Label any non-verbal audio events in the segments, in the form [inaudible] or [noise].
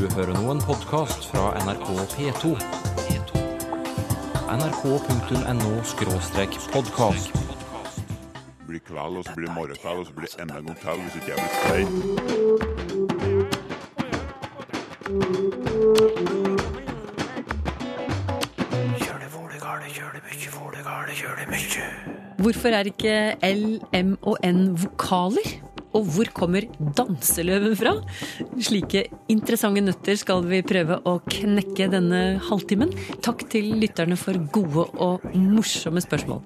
Du hører nå en podkast fra NRK P2. nrk.no-podkast. Det blir kveld, og så blir det morgenkveld, og så blir det enda en gang til hvis ikke jeg blir stein. Hvorfor er ikke L, M og N vokaler? Og hvor kommer danseløven fra? Slike interessante nøtter skal vi prøve å knekke denne halvtimen. Takk til lytterne for gode og morsomme spørsmål.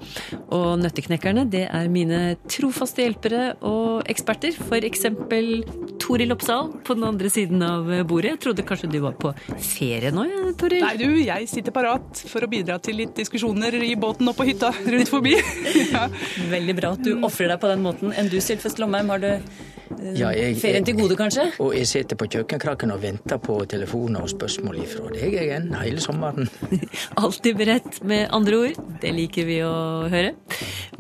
Og nøtteknekkerne, det er mine trofaste hjelpere og eksperter. For eksempel Toril Oppsal på den andre siden av bordet. Jeg trodde kanskje du var på ferie nå, ja, Toril? Nei du, jeg sitter parat for å bidra til litt diskusjoner i båten og på hytta rundt forbi. [laughs] ja. Veldig bra at du ofrer deg på den måten. Enn du, Sylfest Lomheim, har du eh, Ja, jeg- ferien til gode, kanskje? Og jeg sitter på kjøkkenkraken og venter på telefoner og spørsmål ifra deg igjen hele sommeren. [laughs] Alltid beredt, med andre ord. Det liker vi å høre.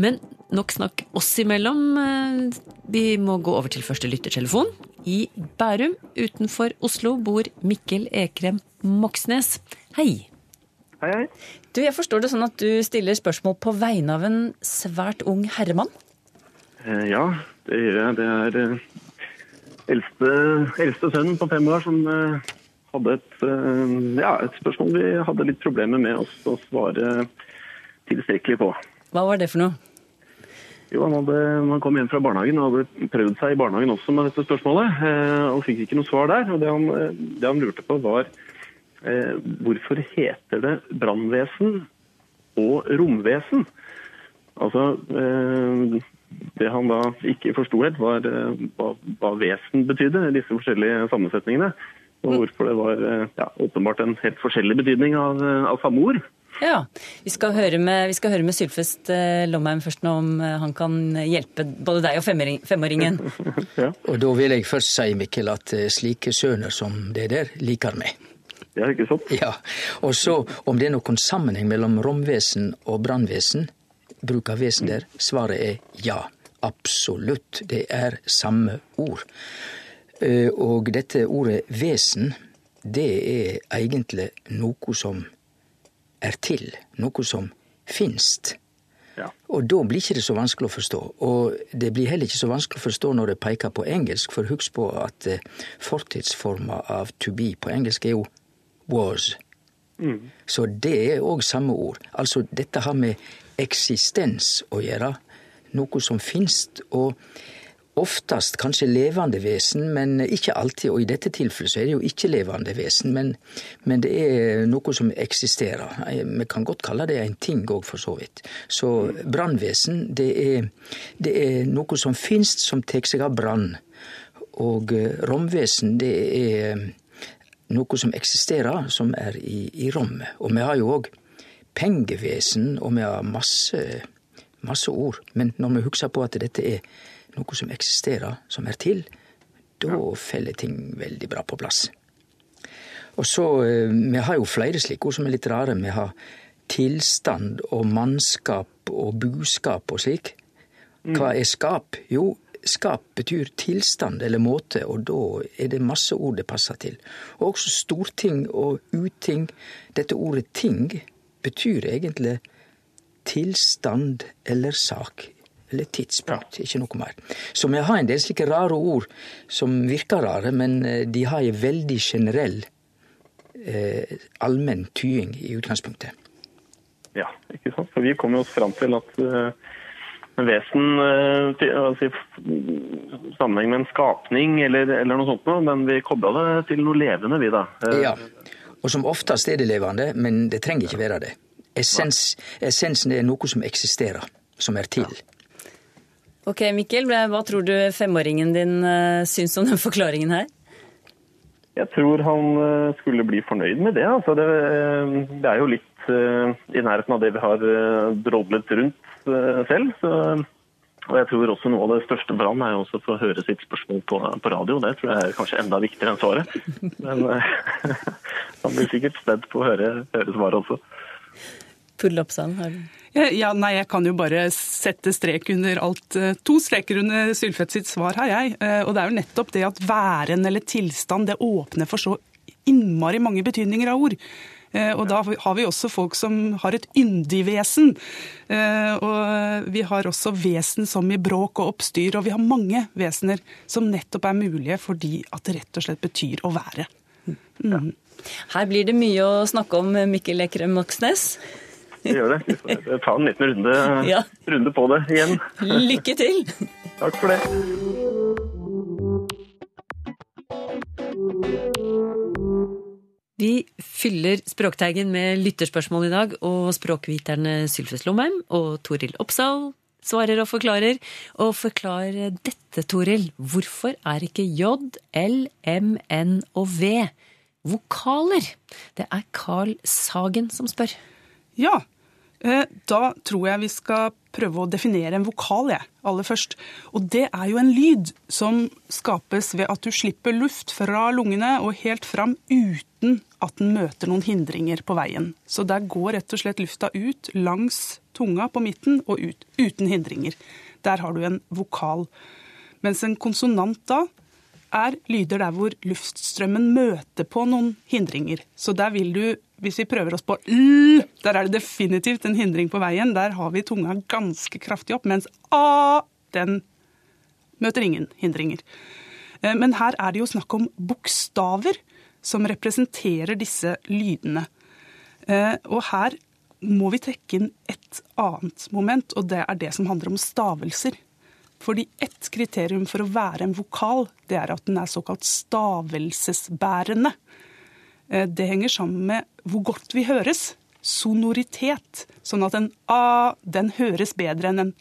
Men nok snakk oss imellom. Eh, Vi må gå over til første lyttertelefon. I Bærum utenfor Oslo bor Mikkel Ekrem Moxnes. Hei. Hei, hei. Du, Jeg forstår det sånn at du stiller spørsmål på vegne av en svært ung herremann? Eh, Ja, det gjør jeg. Det er eh, eldste, eldste sønnen på fem år som eh, hadde et, eh, ja, et spørsmål vi hadde litt problemer med å svare tilstrekkelig på. Hva var det for noe? Jo, han, hadde, han kom hjem fra barnehagen og hadde prøvd seg i barnehagen også med dette spørsmålet, eh, og fikk ikke noe svar der. Og det han, eh, det han lurte på var eh, hvorfor heter det brannvesen og romvesen? Altså, eh, det han da ikke forsto helt, var hva, hva vesen betydde, disse forskjellige sammensetningene. Og hvorfor det var ja, åpenbart en helt forskjellig betydning av, av samme ord. Ja, Vi skal høre med, vi skal høre med Sylfest eh, Lomheim først nå om eh, han kan hjelpe både deg og femåring- femåringen. [laughs] Og da vil jeg først si, Mikkel, at eh, slike sønner som det der liker meg. Ja, ikke sant? Ja, Og så om det er noen sammenheng mellom romvesen og brannvesen, bruk av vesen der, svaret er ja. Absolutt. Det er samme ord. Eh, Og dette ordet vesen, det er egentlig noe som er til, noe som finst. Ja. Og da blir ikke det så vanskelig å forstå. Og det blir heller ikke så vanskelig å forstå når det peker på engelsk, for husk på at eh, fortidsforma av to be på engelsk er jo was. Så det er òg samme ord. Altså dette har med eksistens å gjøre. Noe som finst, og oftast kanskje levende vesen, men ikke alltid. Og i dette tilfellet så er det jo ikke levende vesen, men, men det er noe som eksisterer. Vi kan godt kalle det en ting òg, for så vidt. Så brannvesen, det det er noe som finst, som tar seg av brann. Og eh, romvesen, det er noe som eksisterer, som er i, i rommet. Og vi har jo òg pengevesen, og vi har masse, masse ord. Men når vi husker på at dette er noe som eksisterer, som er til, da faller ting veldig bra på plass. Og så, eh, Vi har jo flere slike ord som er litt rare. Vi har tilstand og mannskap og buskap og slik. Hva er skap? Jo, skap betyr tilstand eller måte, og da er det masse ord det passer til. Og også storting og uting. Dette ordet ting betyr egentlig tilstand eller sak. Eller tidspunkt, ikke noe mer. Så vi har en del slike rare ord som virker rare, men eh, de har en veldig generell eh, allmenn tying i utgangspunktet. Ja, ikke sant? For vi kom jo oss fram til at uh, vesen uh, til, altså, sammenheng med en skapning eller, eller noe sånt noe, men vi kobla det til noe levende, vi da. Uh, Ja, og som oftest er det levende, men det trenger ikke være det. Essens, essensen er noe som eksisterer, som er til. Ok, Mikkel, hva tror du femåringen din eh, syns om den [laughs] forklaringen her? Jeg tror han eh, skulle bli fornøyd med det. Altså, det, eh, det er jo litt i nærheten av det vi har drodlet rundt selv. Så, og jeg tror også noe av det største for ham er også å få høre sitt spørsmål på, på radio. Det tror jeg er kanskje enda viktigere enn svaret. Men [laughs] han blir sikkert spent på å høre, høre svaret også. Oppsal, har du Ja, ja, nei, jeg kan jo bare sette strek under alt. eh, To streker under Sylfett sitt svar har jeg. Eh, Og det er jo nettopp det at væren eller tilstand, det åpner for så innmari mange betydninger av ord. Eh, og da har vi også folk som har et yndig vesen. Eh, og vi har også vesen som i bråk og oppstyr, og vi har mange vesener som nettopp er mulige fordi at det rett og slett betyr å være. Mm. Her blir det mye å snakke om, Mikkel Ekrem Moxnes. Det gjør det. Vi får ta en liten runde, [laughs] ja. runde på det igjen. Lykke til. [laughs] Takk for det. Vi fyller Språkteigen med lytterspørsmål i dag, og språkviterne Sylfes Lomheim og Toril Oppsal svarer og forklarer. Og forklar dette, Toril. Hvorfor er ikke J, L, M, N og V vokaler? Det er Carl Sagen som spør. Ja, da tror jeg vi skal prøve å definere en vokal, jeg, aller først. Og det er jo en lyd som skapes ved at du slipper luft fra lungene og helt fram uten at den møter noen hindringer på veien. Så der går rett og slett lufta ut langs tunga på midten og ut uten hindringer. Der har du en vokal. Mens en konsonant da er lyder der hvor luftstrømmen møter på noen hindringer. Så der vil du hvis vi prøver oss på l, der er det definitivt en hindring på veien. Der har vi tunga ganske kraftig opp, mens a, den møter ingen hindringer. Eh, men her er det jo snakk om bokstaver som representerer disse lydene. Eh, og her må vi trekke inn et annet moment, og det er det som handler om stavelser. Fordi ett kriterium for å være en vokal, det er at den er såkalt stavelsesbærende. Eh, det henger sammen med hvor godt vi høres. Sonoritet. Sånn at en A den høres bedre enn en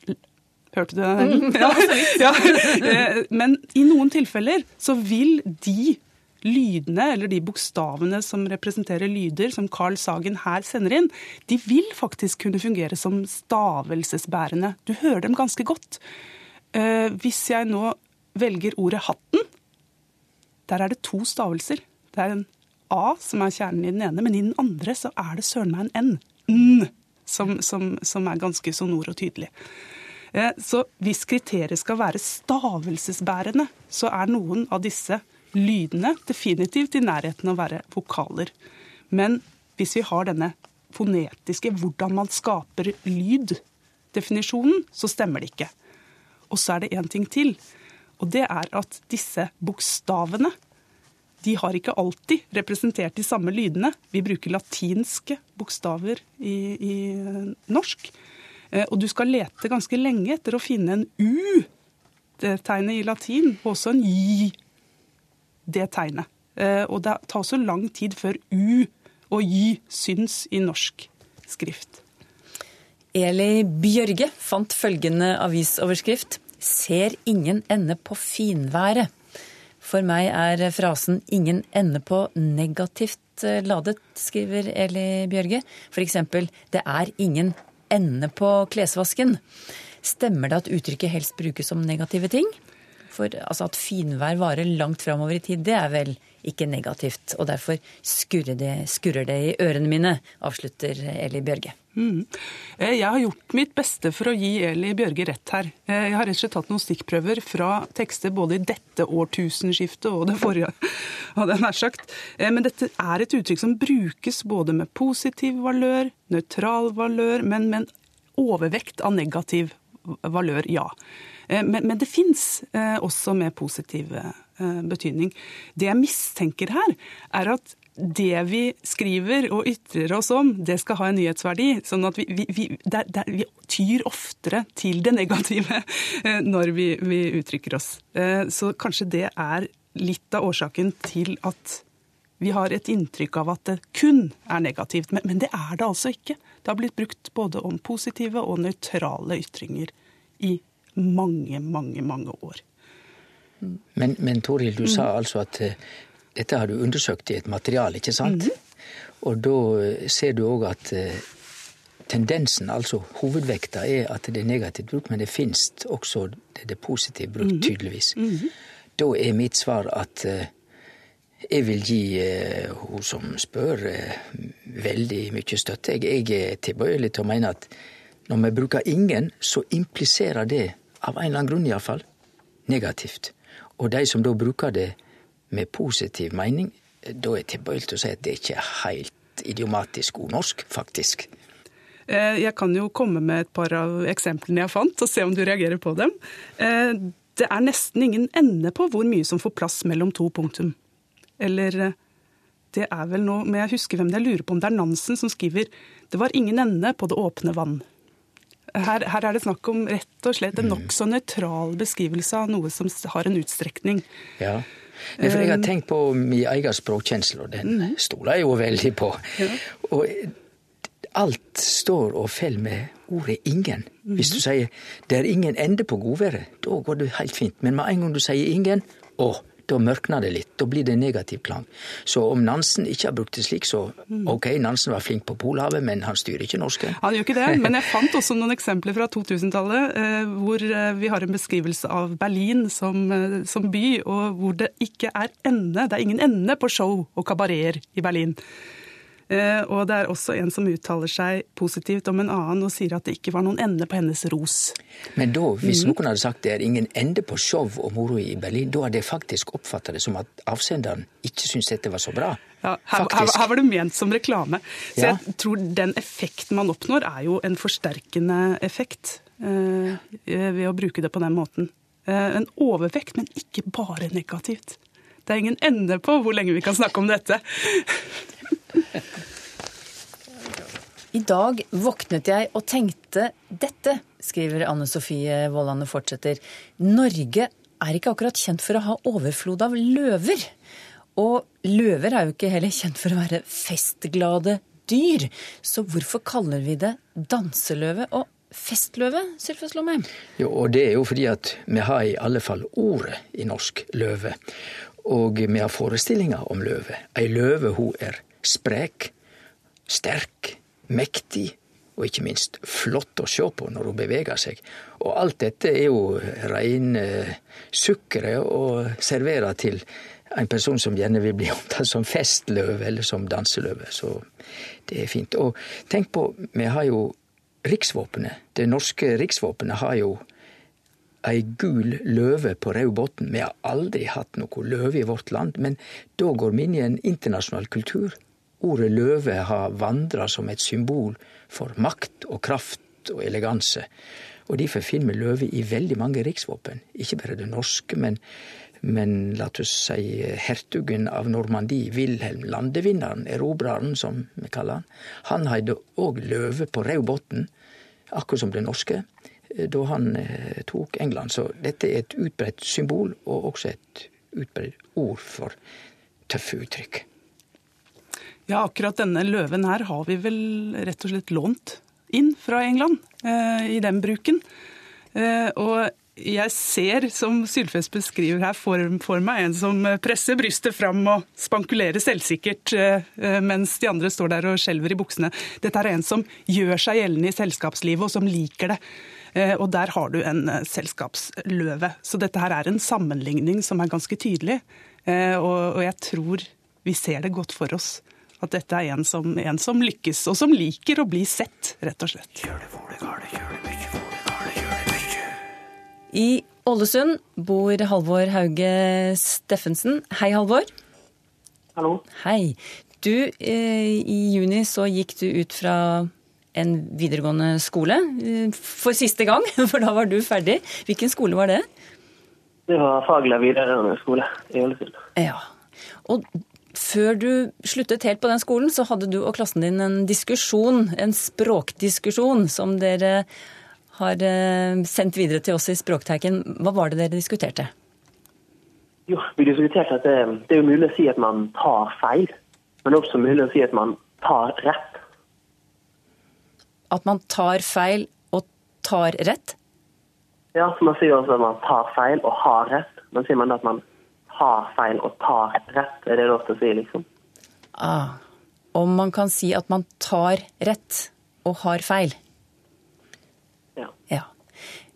Hørte du den? Mm, ja, ja. [laughs] Eh, men i noen tilfeller så vil de lydene, eller de bokstavene som representerer lyder, som Carl Sagen her sender inn, de vil faktisk kunne fungere som stavelsesbærende. Du hører dem ganske godt. Eh, hvis jeg nå velger ordet hatten, der er det to stavelser. Det er en A som er kjernen i den ene, men i den andre så er det søren meg en N. N som, som, som, er ganske sonor og tydelig. Eh, så hvis kriteriet skal være stavelsesbærende, så er noen av disse lydene definitivt i nærheten av å være vokaler. Men hvis vi har denne fonetiske hvordan man skaper lyd-definisjonen, så stemmer det ikke. Og så er det én ting til. Og det er at disse bokstavene de har ikke alltid representert de samme lydene. Vi bruker latinske bokstaver i, i norsk. Eh, og du skal lete ganske lenge etter å finne en U, det tegnet i latin, og også en J, det tegnet. Eh, og det tar så lang tid før U og J syns i norsk skrift. Eli Bjørge fant følgende avisoverskrift Ser ingen ende på finværet. For meg er frasen 'ingen ende på negativt eh, ladet', skriver Eli Bjørge. F.eks.: Det er ingen ende på klesvasken. Stemmer det at uttrykket helst brukes som negative ting? For altså, at finvær varer langt framover i tid, det er vel ikke negativt. Og derfor skurrer det, skurrer det i ørene mine, avslutter Eli Bjørge. Mm. Eh, jeg har gjort mitt beste for å gi Eli Bjørge rett her. Eh, jeg har rett og slett tatt noen stikkprøver fra tekster både i dette årtusenskiftet og det forrige, [laughs] hadde jeg nær sagt. Eh, men dette er et uttrykk som brukes både med positiv valør, nøytral valør, men med en overvekt av negativ valør, ja. Men, men det fins også med positiv betydning. Det jeg mistenker her, er at det vi skriver og ytrer oss om, det skal ha en nyhetsverdi. Sånn at vi, vi, vi, der, der, vi tyr oftere til det negative [laughs] eh, når vi, uttrykker oss. Eh, så kanskje det er litt av årsaken til at vi har et inntrykk av at det kun er negativt. Men, men det er det altså ikke. Det har blitt brukt både om positive og nøytrale ytringer i mange, mange, mange år. Men, men Toril, du mm. sa altså at eh, dette har du undersøkt i et materiale, ikke sant? Mm. Og da eh, ser du òg at eh, tendensen, altså hovedvekta, er at det er negativt brukt, men det finnes også det, det positive brukt, mm. tydeligvis. Mm. Da er mitt svar at jeg vil gi uh, hun som spør, uh, veldig mye støtte. Jeg, jeg er tilbøyelig til å mene at når vi bruker ingen, så impliserer det, av en eller annen grunn iallfall, negativt. Og de som da bruker det med positiv mening, da er tilbøyelig til å si at det ikke er helt idiomatisk ordnorsk, faktisk. Eh, jeg kan jo komme med et par av eksemplene jeg fant, og se om du reagerer på dem. Eh, det er nesten ingen ende på hvor mye som får plass mellom to punktum. Eller eh, det er vel noe Men jeg husker hvem det jeg lurer på om det er Nansen som skriver 'Det var ingen ende på det åpne vann'. Her, her er det snakk om rett og slett en nokså nøytral beskrivelse av noe som har en utstrekning. Ja. Men for jeg har tenkt på min egen språkkjensel, og den stoler jeg jo veldig på. Og alt står og faller med ordet 'ingen'. Hvis du sier 'det er ingen ende på godværet', da går det helt fint. Men med en gang du sier 'ingen', å, da mørkner det litt. Da blir det negativ klang. Så om Nansen ikke har brukt det slik, så ok, Nansen var flink på Polhavet, men han styrer ikke norsken. Han gjør ikke det, [laughs] men jeg fant også noen eksempler fra 2000-tallet eh, hvor eh, vi har en beskrivelse av Berlin som, eh, som by, og hvor det ikke er ende. Det er ingen ende på show og kabareter i Berlin. Eh, Og det er også en som uttaler seg positivt om en annen og sier at det ikke var noen ende på hennes ros. Men da, hvis noen hadde sagt det er ingen ende på show og moro i Berlin, da hadde jeg faktisk oppfatta det som at avsenderen ikke syntes dette var så bra. Ja, her, her, her var det ment som reklame. Så Ja. jeg tror den effekten man oppnår, er jo en forsterkende effekt eh, ved å bruke det på den måten. Eh, en overvekt, men ikke bare negativt. Det er ingen ende på hvor lenge vi kan snakke om dette. [laughs] I dag våknet jeg og tenkte dette, skriver Anne Sofie Vollandet fortsetter. Norge er ikke akkurat kjent for å ha overflod av løver. Og løver er jo ikke heller kjent for å være festglade dyr. Så hvorfor kaller vi det danseløve og festløve, Sylfes Lomheim? Jo, og det er jo fordi at vi har i alle fall ordet i norsk løve. Og vi har forestillinger om løve. Ei løve hun er sprek, sterk, mektig og ikke minst flott å se på når hun beveger seg. Og alt dette er jo reine eh, sukkeret å servere til en person som gjerne vil bli [laughs] omtalt som festløve eller som danseløve. Så det er fint. Og tenk på, vi har jo riksvåpenet. Det norske riksvåpenet har jo ei gul løve på rød bunn. Vi har aldri hatt noe løve i vårt land, men da går vi inn i en internasjonal kultur. Ordet løve har vandra som et symbol for makt og kraft og eleganse. Og derfor finner vi løve i veldig mange riksvåpen. Ikke bare det norske, men, men la oss si hertugen av Normandie, Wilhelm, landevinneren, erobreren, som vi kaller han. Han hadde òg løve på rød bunn, akkurat som det norske, eh, da han eh, tok England. Så dette er et utbredt symbol, og også et utbredt ord for tøffe uttrykk. Ja, akkurat denne løven her har vi vel rett og slett lånt inn fra England eh, i den bruken. Eh, og jeg ser, som Sylfest beskriver her, for, for meg en som presser brystet fram og spankulerer selvsikkert, eh, eh, mens de andre står der og skjelver i buksene. Dette er en som gjør seg gjeldende i selskapslivet, og som liker det. Eh, Og der har du en eh, selskapsløve. Så dette her er en sammenligning som er ganske tydelig. Og jeg tror vi ser det godt for oss. At dette er en som, en som lykkes, og som liker å bli sett, rett og slett. I Ålesund bor Halvor Hauge Steffensen. Hei, Halvor. Hallo. Hei. Du, eh, i juni så gikk du ut fra en videregående skole eh, for siste gang, [laughs] for da var du ferdig. Hvilken skole var det? Det var Fagla videregående skole i Ålesund. Ja. Og før du sluttet helt på den skolen, så hadde du og klassen din en diskusjon, en språkdiskusjon, som dere har eh, sendt videre til oss i Språkteiken. Hva var det dere diskuterte? Jo, vi diskuterte at det, det er mulig å si at man tar feil, men også mulig å si at man tar rett. At man tar feil og tar rett? Ja, så man sier også at man tar feil og har rett, men sier man at man har feil og tar rett, er det lov til å si, liksom? Ah. Om man kan si at man tar rett og har feil. Ja. Ja.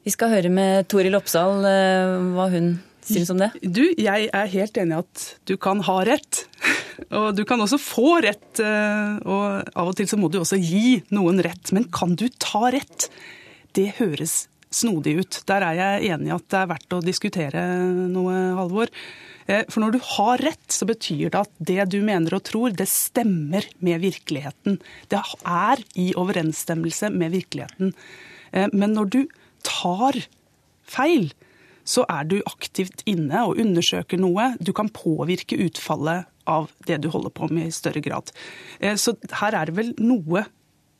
Vi skal høre med Toril Oppsal eh, hva hun syns om det. Du, jeg er helt enig i at du kan ha rett. [laughs] Og du kan også få rett, eh, og av og til så må du også gi noen rett. Men kan du ta rett? Det høres snodig ut. Der er jeg enig i at det er verdt å diskutere noe, Halvor. Eh, for når du har rett, så betyr det at det du mener og tror, det stemmer med virkeligheten. Det er i overensstemmelse med virkeligheten. Eh, men når du tar feil, så er du aktivt inne og undersøker noe. Du kan påvirke utfallet av det du holder på med i større grad. Eh, så her er det vel noe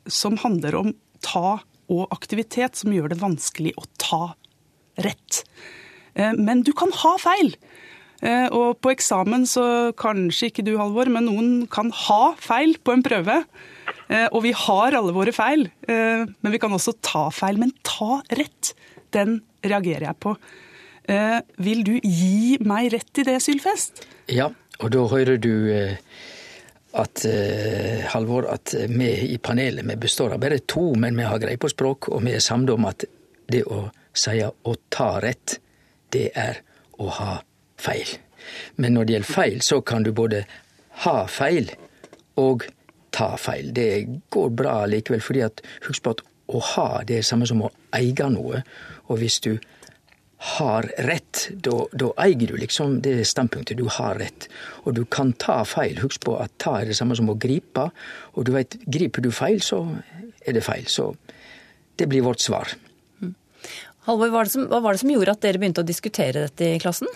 som handler om ta og aktivitet som gjør det vanskelig å ta rett. Men du kan ha feil. Eh, og på eksamen så kanskje ikke du, Halvor, men noen kan ha feil på en prøve. Og vi har alle våre feil, men vi kan også ta feil. Men ta rett, den reagerer jeg på. Vil du gi meg rett i det, Sylfest? Ja, og da hører du at Halvor, at vi i panelet vi består av bare to, men vi har greie på språk, og vi er samde om at det å si å ta rett, det er å ha feil. Men når det gjelder feil, så kan du både ha feil og ta feil. Det går bra likevel, fordi at husk på at å ha, det er samme som å eie noe. Og hvis du har rett, da eier du liksom det standpunktet. Du har rett. Og du kan ta feil. Husk på at ta er det samme som å gripe. Og du veit, griper du feil, så er det feil. Så det blir vårt svar. Mm. Halvor, hva var det som gjorde at dere begynte å diskutere dette i klassen?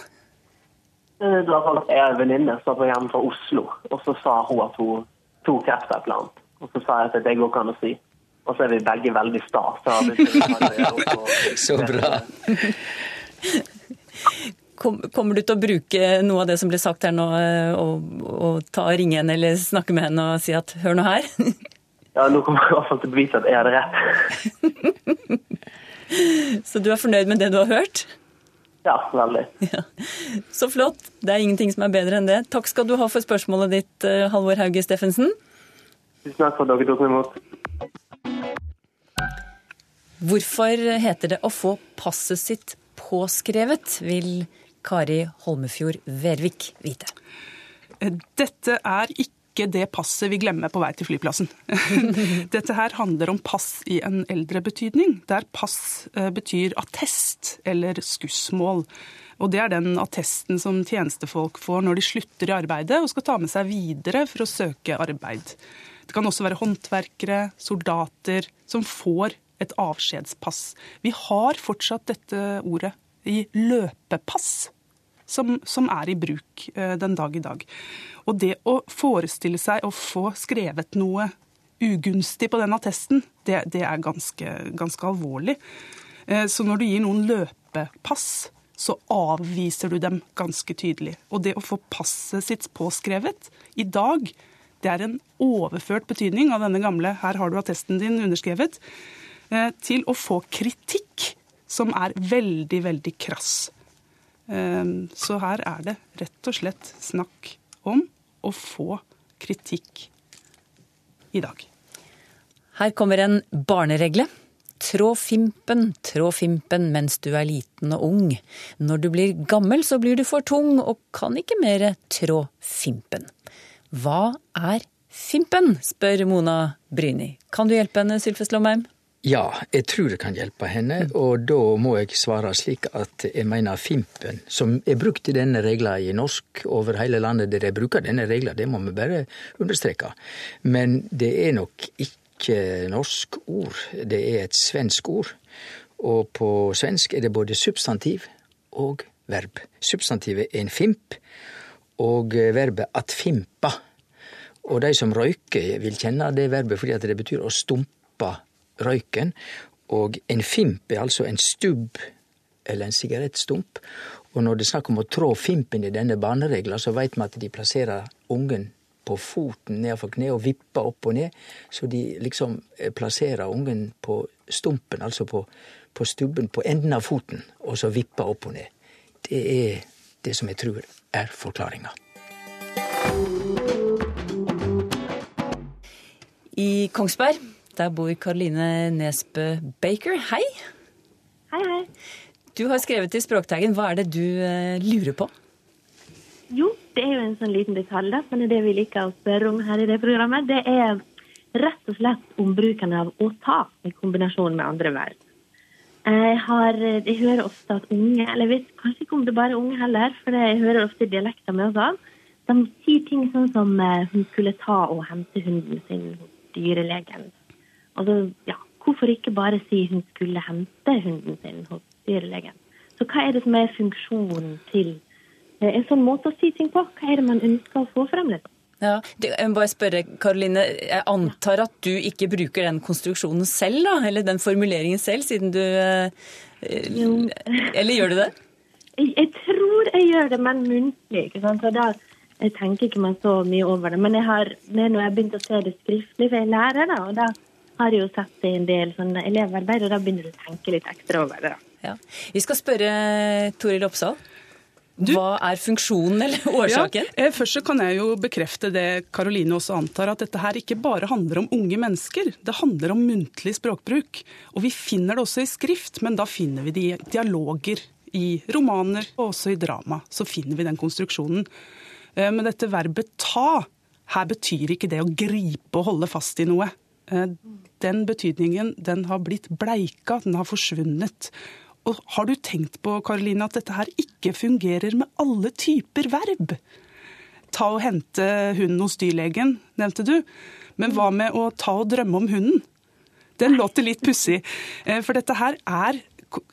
Eh, det var sånn at Jeg en venninne som var hjemme fra Oslo, og så sa hun at hun tok kreft et eller annet. Og så sa jeg at det går ikke an å si. Og så er vi begge veldig sta. Så, [laughs] så bra. Kommer du til å bruke noe av det som ble sagt her nå, eh, og, og ta og ringe henne eller snakke med henne og si at hør nå her? [laughs] Ja, nå kommer jeg i hvert fall til å bevise at jeg hadde rett. [laughs] Så du er fornøyd med det du har hørt? Ja, veldig. Ja. Så flott. Det er ingenting som er bedre enn det. Takk skal du ha for spørsmålet ditt, eh, Halvor Hauge Steffensen. Tusen takk for at dere tok meg imot. Hvorfor heter det å få passet sitt påskrevet, vil Kari Holmefjord Vervik vite. Dette er ikke det passet vi glemmer på vei til flyplassen. [laughs] Dette her handler om pass i en eldre betydning, der pass eh, betyr attest eller skussmål. Og det er den attesten som tjenestefolk får når de slutter i arbeidet og skal ta med seg videre for å søke arbeid. Det kan også være håndverkere, soldater, som får et avskjedspass. Vi har fortsatt dette ordet i løpepass, som, som er i bruk eh, den dag i dag. Og det å forestille seg å få skrevet noe ugunstig på den attesten, det, det er ganske, ganske alvorlig. Eh, så når du gir noen løpepass, så avviser du dem ganske tydelig. Og det å få passet sitt påskrevet i dag, det er en overført betydning av denne gamle 'her har du attesten din' underskrevet, eh, til å få kritikk som er veldig, veldig krass. Ehm, så her er det rett og slett snakk om å få kritikk i dag. Her kommer en barneregle. Trå fimpen, trå fimpen mens du er liten og ung. Når du blir gammel så blir du for tung og kan ikke mere trå fimpen. Hva er fimpen, spør Mona Bryni. Kan du hjelpe henne, Sylfest Lomheim? Ja, jeg tror det kan hjelpe henne, og da må jeg svare slik at jeg mener Fimpen, som er brukt i denne regla i norsk over hele landet der jeg bruker denne regla, det må vi bare understreke. Men det er nok ikke norsk ord, det er et svensk ord. Og på svensk er det både substantiv og verb. Substantivet er en fimp, og verbet at fimpa. Og de som røyker, vil kjenne det verbet fordi det betyr å stumpe røyken. Og en fimp er altså en stubb eller en sigarettstump. Og når det er snakk om å trå fimpen i denne baneregla, så veit vi at de plasserer ungen på foten nedenfor kneet og vipper opp og ned. Så de liksom eh, plasserer ungen på stumpen, altså på, på stubben på enden av foten, og så vipper opp og ned. Det er det som jeg tror er forklaringa. I Kongsberg der bor Karoline Nesbø Baker. Hei. Hei, hei. Du har skrevet i Språkteigen. Hva er det du uh, lurer på? Jo, det er jo en sånn liten detalj, da, men det vi liker å spørre om her i det programmet. Det er rett og slett om bruken av å ta i kombinasjon med andre verb. Jeg, har, jeg hører ofte at unge, eller jeg vet kanskje ikke om det bare er unge heller, for jeg hører ofte dialekter med oss av, de sier ting sånn som eh, hun skulle ta og hente hunden sin hos dyrelegen. Altså, ja, hvorfor ikke bare si hun skulle hente hunden sin hos dyrlegen? Så hva er det som er funksjonen til eh, en sånn måte å si ting på? Hva er det man ønsker å få frem? Litt? Ja, jeg må bare spørre, Karoline. Jeg antar at du ikke bruker den konstruksjonen selv, da? Eller den formuleringen selv, siden du eh, Eller gjør du det? [laughs] Jeg, jeg tror jeg gjør det, men muntlig. ikke sant? Så da jeg tenker ikke meg så mye over det. Men jeg har, når jeg har begynt å se det skriftlig, for jeg er lærer, da. Og da har jo sett en del sånne elevarbeid, og da begynner du å tenke litt ekstra over det. da. Ja. Vi skal spørre Toril Oppsal. Hva er funksjonen eller årsaken? Ja, eh, først så kan jeg jo bekrefte det Karoline også antar, at dette her ikke bare handler om unge mennesker. Det handler om muntlig språkbruk. Og vi finner det også i skrift, men da finner vi det i dialoger. I romaner og også i drama så finner vi den konstruksjonen. Eh, men dette verbet ta, her betyr ikke det å gripe og holde fast i noe. Eh, den betydningen den har blitt bleika, den har forsvunnet. Og har du tenkt på Karoline, at dette her ikke fungerer med alle typer verb? Ta og hente hunden hos dyrlegen, nevnte du. Men hva med å ta og drømme om hunden? Den låter litt pussig. Eh, for dette her er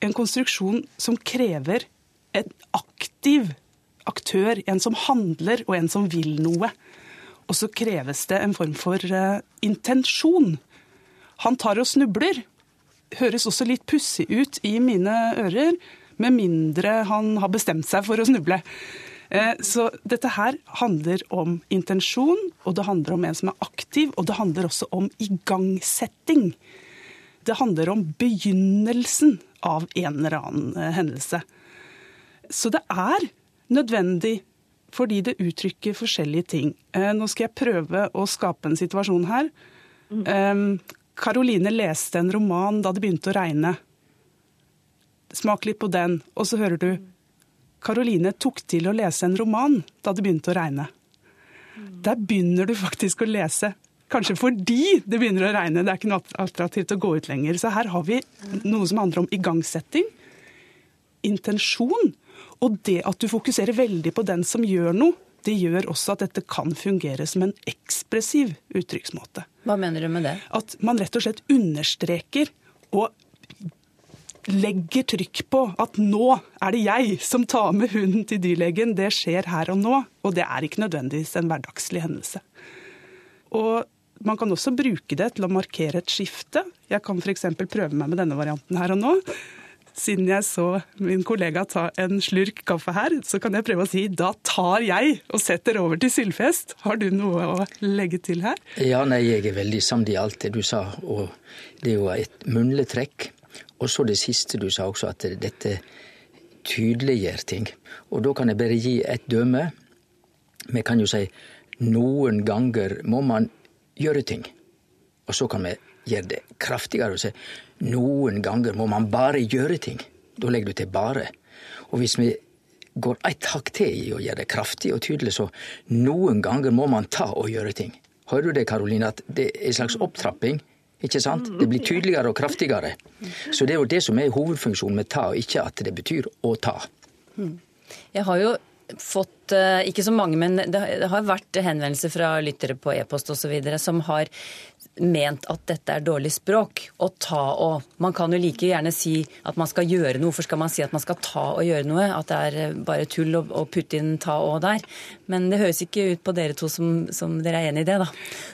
en konstruksjon som krever en aktiv aktør, en som handler og en som vil noe. Og så kreves det en form for uh, intensjon. Han tar og snubler. Høres også litt pussig ut i mine ører, med mindre han har bestemt seg for å snuble. Uh, så dette her handler om intensjon, og det handler om en som er aktiv, og det handler også om igangsetting. Det handler om begynnelsen av en eller annen uh, hendelse. Så det er nødvendig fordi det uttrykker forskjellige ting. Eh, nå skal jeg prøve å skape en situasjon her. Karoline leste en roman da det begynte å regne. Smak litt på den, og så hører du Karoline tok til å lese en roman da det begynte å regne. Der begynner du faktisk å lese. Kanskje fordi det begynner å regne. Det er ikke noe attraktivt å gå ut lenger. Så her har vi noe som handler om igangsetting, intensjon og det at du fokuserer veldig på den som gjør noe, det gjør også at dette kan fungere som en ekspressiv uttrykksmåte. Hva mener du med det? At man rett og slett understreker og legger trykk på at nå er det jeg som tar med hunden til dyrlegen. Det skjer her og nå, og det er ikke nødvendigvis en hverdagslig hendelse. Og man kan også bruke det til å markere et skifte. Jeg kan f.eks. prøve meg med denne varianten her og nå siden jeg så min kollega ta en slurk kaffe her, så kan jeg prøve å si da tar jeg og setter over til Sylfest. Har du noe å legge til her? Ja, nei, jeg er veldig samd i alt det du sa. Og det er jo et munnlig trekk. Og så det siste du sa også, at dette tydeliggjør ting. Og da kan jeg bare gi et døme. Vi kan jo si noen ganger må man gjøre ting. Og så kan vi gjøre det kraftigere og si noen ganger må man bare gjøre ting. Da legger du til bare. Og hvis vi går et hakk til i å gjøre det kraftig og tydelig, så noen ganger må man ta og gjøre ting. Hører du det, Karoline, at det er en slags opptrapping? Ikke sant? Det blir tydeligere og kraftigere. Så det er jo det som er hovedfunksjonen med ta, og ikke at det betyr å ta. Jeg har jo fått, eh, ikke så mange, men det har vært henvendelser fra lyttere på e-post osv. som har ment at dette er dårlig språk. Å ta og Man kan jo like gjerne si at man skal gjøre noe. Hvorfor skal man si at man skal ta og gjøre noe? At det er eh, bare tull å, å putte inn ta og der. Men det høres ikke ut på dere to som, som dere er enig i det, da.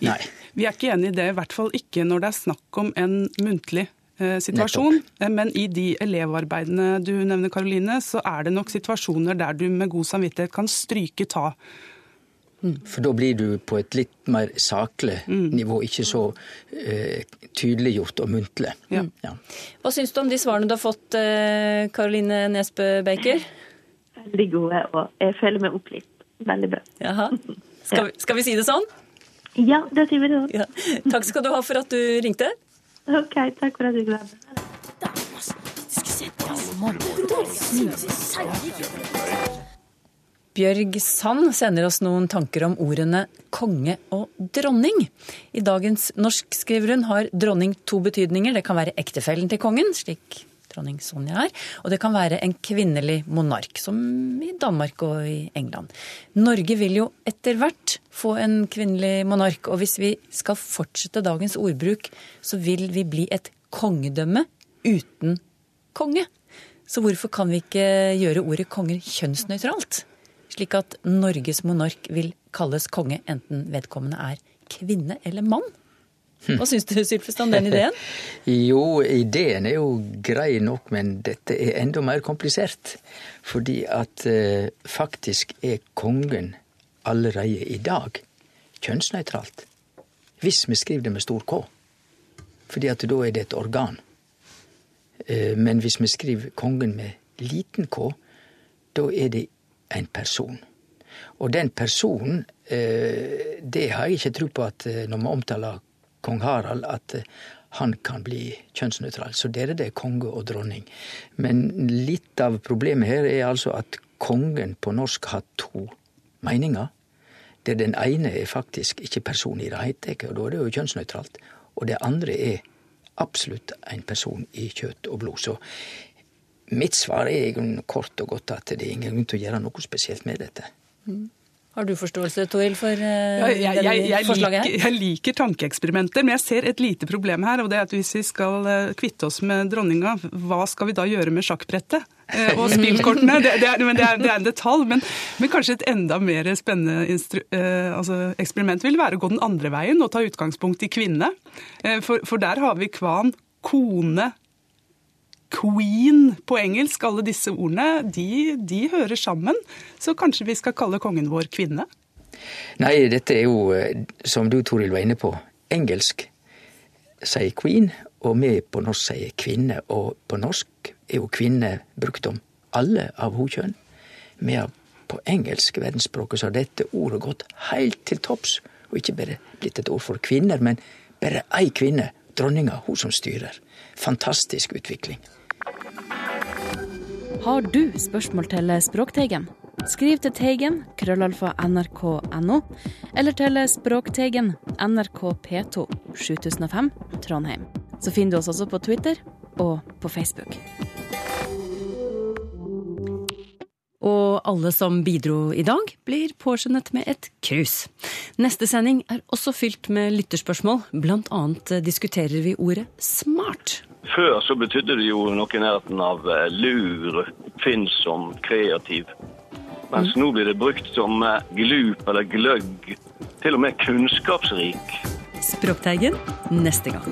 Nei. Vi er ikke enig i det, i hvert fall ikke når det er snakk om en muntlig eh, situasjon. Nettopp. Eh, men i de elevarbeidene du nevner, Karoline, så er det nok situasjoner der du med god samvittighet kan stryke ta. For da blir du på et litt mer saklig mm. nivå, ikke så eh, tydeliggjort og muntlig. Ja. Ja. Hva syns du om de svarene du har fått, Karoline eh, Nesbø Baker? Veldig gode, og jeg føler meg opplyst. Veldig bra. Jaha. [laughs] Skal, vi, skal vi si det sånn? Ja, det sier vi det. Ja. Takk skal du ha for at du ringte. OK, takk for at du kom. Bjørg Sand sender oss noen tanker om ordene konge og dronning. I dagens norsk, skriver hun, har dronning to betydninger. Det kan være ektefellen til kongen, slik dronning Sonja er. Og det kan være en kvinnelig monark, som i Danmark og i England. Norge vil jo etter hvert få en kvinnelig monark, og hvis vi skal fortsette dagens ordbruk, så vil vi bli et kongedømme uten konge. Så hvorfor kan vi ikke gjøre ordet konger kjønnsnøytralt? Slik at Norges monark vil kalles konge enten vedkommende er kvinne eller mann? Hva syns du, Sylfest, om den ideen? [laughs] jo, ideen er jo grei nok, men dette er enda mer komplisert. Fordi at eh, faktisk er kongen allerede i dag kjønnsnøytralt. Hvis vi skriver det med stor K. Fordi at da er det et organ. Eh, men hvis vi skriver kongen med liten k, da er det en person. Og den personen, eh, det har jeg ikke tro på at eh, når vi omtaler kong Harald, at han kan bli kjønnsnøytral. Så der er det konge og dronning. Men litt av problemet her er altså at kongen på norsk har to meninger. Der den ene er faktisk ikke person i det hele og da er det jo kjønnsnøytralt. Og det andre er absolutt en person i kjøtt og blod. Så mitt svar er kort og godt at det er ingen grunn til å gjøre noe spesielt med dette. Mm. Har du forståelse, Toril, for uh, ja, jeg, jeg, jeg, forslaget her? Jeg liker tankeeksperimenter, men jeg ser et lite problem her. og det er at Hvis vi skal uh, kvitte oss med dronninga, hva skal vi da gjøre med sjakkbrettet? Uh, og spillkortene? [laughs] Det, det, er, det, er, det, er, en detalj, men, men, kanskje et enda mer spennende altså, eksperiment vil være å gå den andre veien og ta utgangspunkt i kvinne. For, for der har vi kvan, kone, queen på engelsk, alle disse ordene, de, de, hører sammen. Så kanskje vi skal kalle kongen vår kvinne? Nei, dette er jo, eh, som du Toril var inne på, engelsk sier queen, og vi på norsk sier kvinne. Og på norsk er jo kvinne brukt om alle av ho kjønn. Vi har på engelsk verdensspråket så har dette ordet gått heilt til topps. Og ikke bare blitt et ord for kvinner, men bare ei kvinne, dronninga, hun som styrer. Fantastisk utvikling. Har du spørsmål til Språkteigen? Skriv til Teigen, krøllalfa nrk.no, eller til Språkteigen, NRK P2, 7005, Trondheim. Så finner du oss også på Twitter og på Facebook. Og alle som bidro i dag, blir påskjønnet med et krus. Neste sending er også fylt med lytterspørsmål. Blant annet diskuterer vi ordet smart. Før så betydde det jo noe i nærheten av eh, lur, oppfinnsom, kreativ. Mens mm. nå blir det brukt som eh, glup eller gløgg. Til og med kunnskapsrik. Språkteigen neste gang.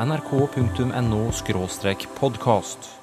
nrk.no podkast.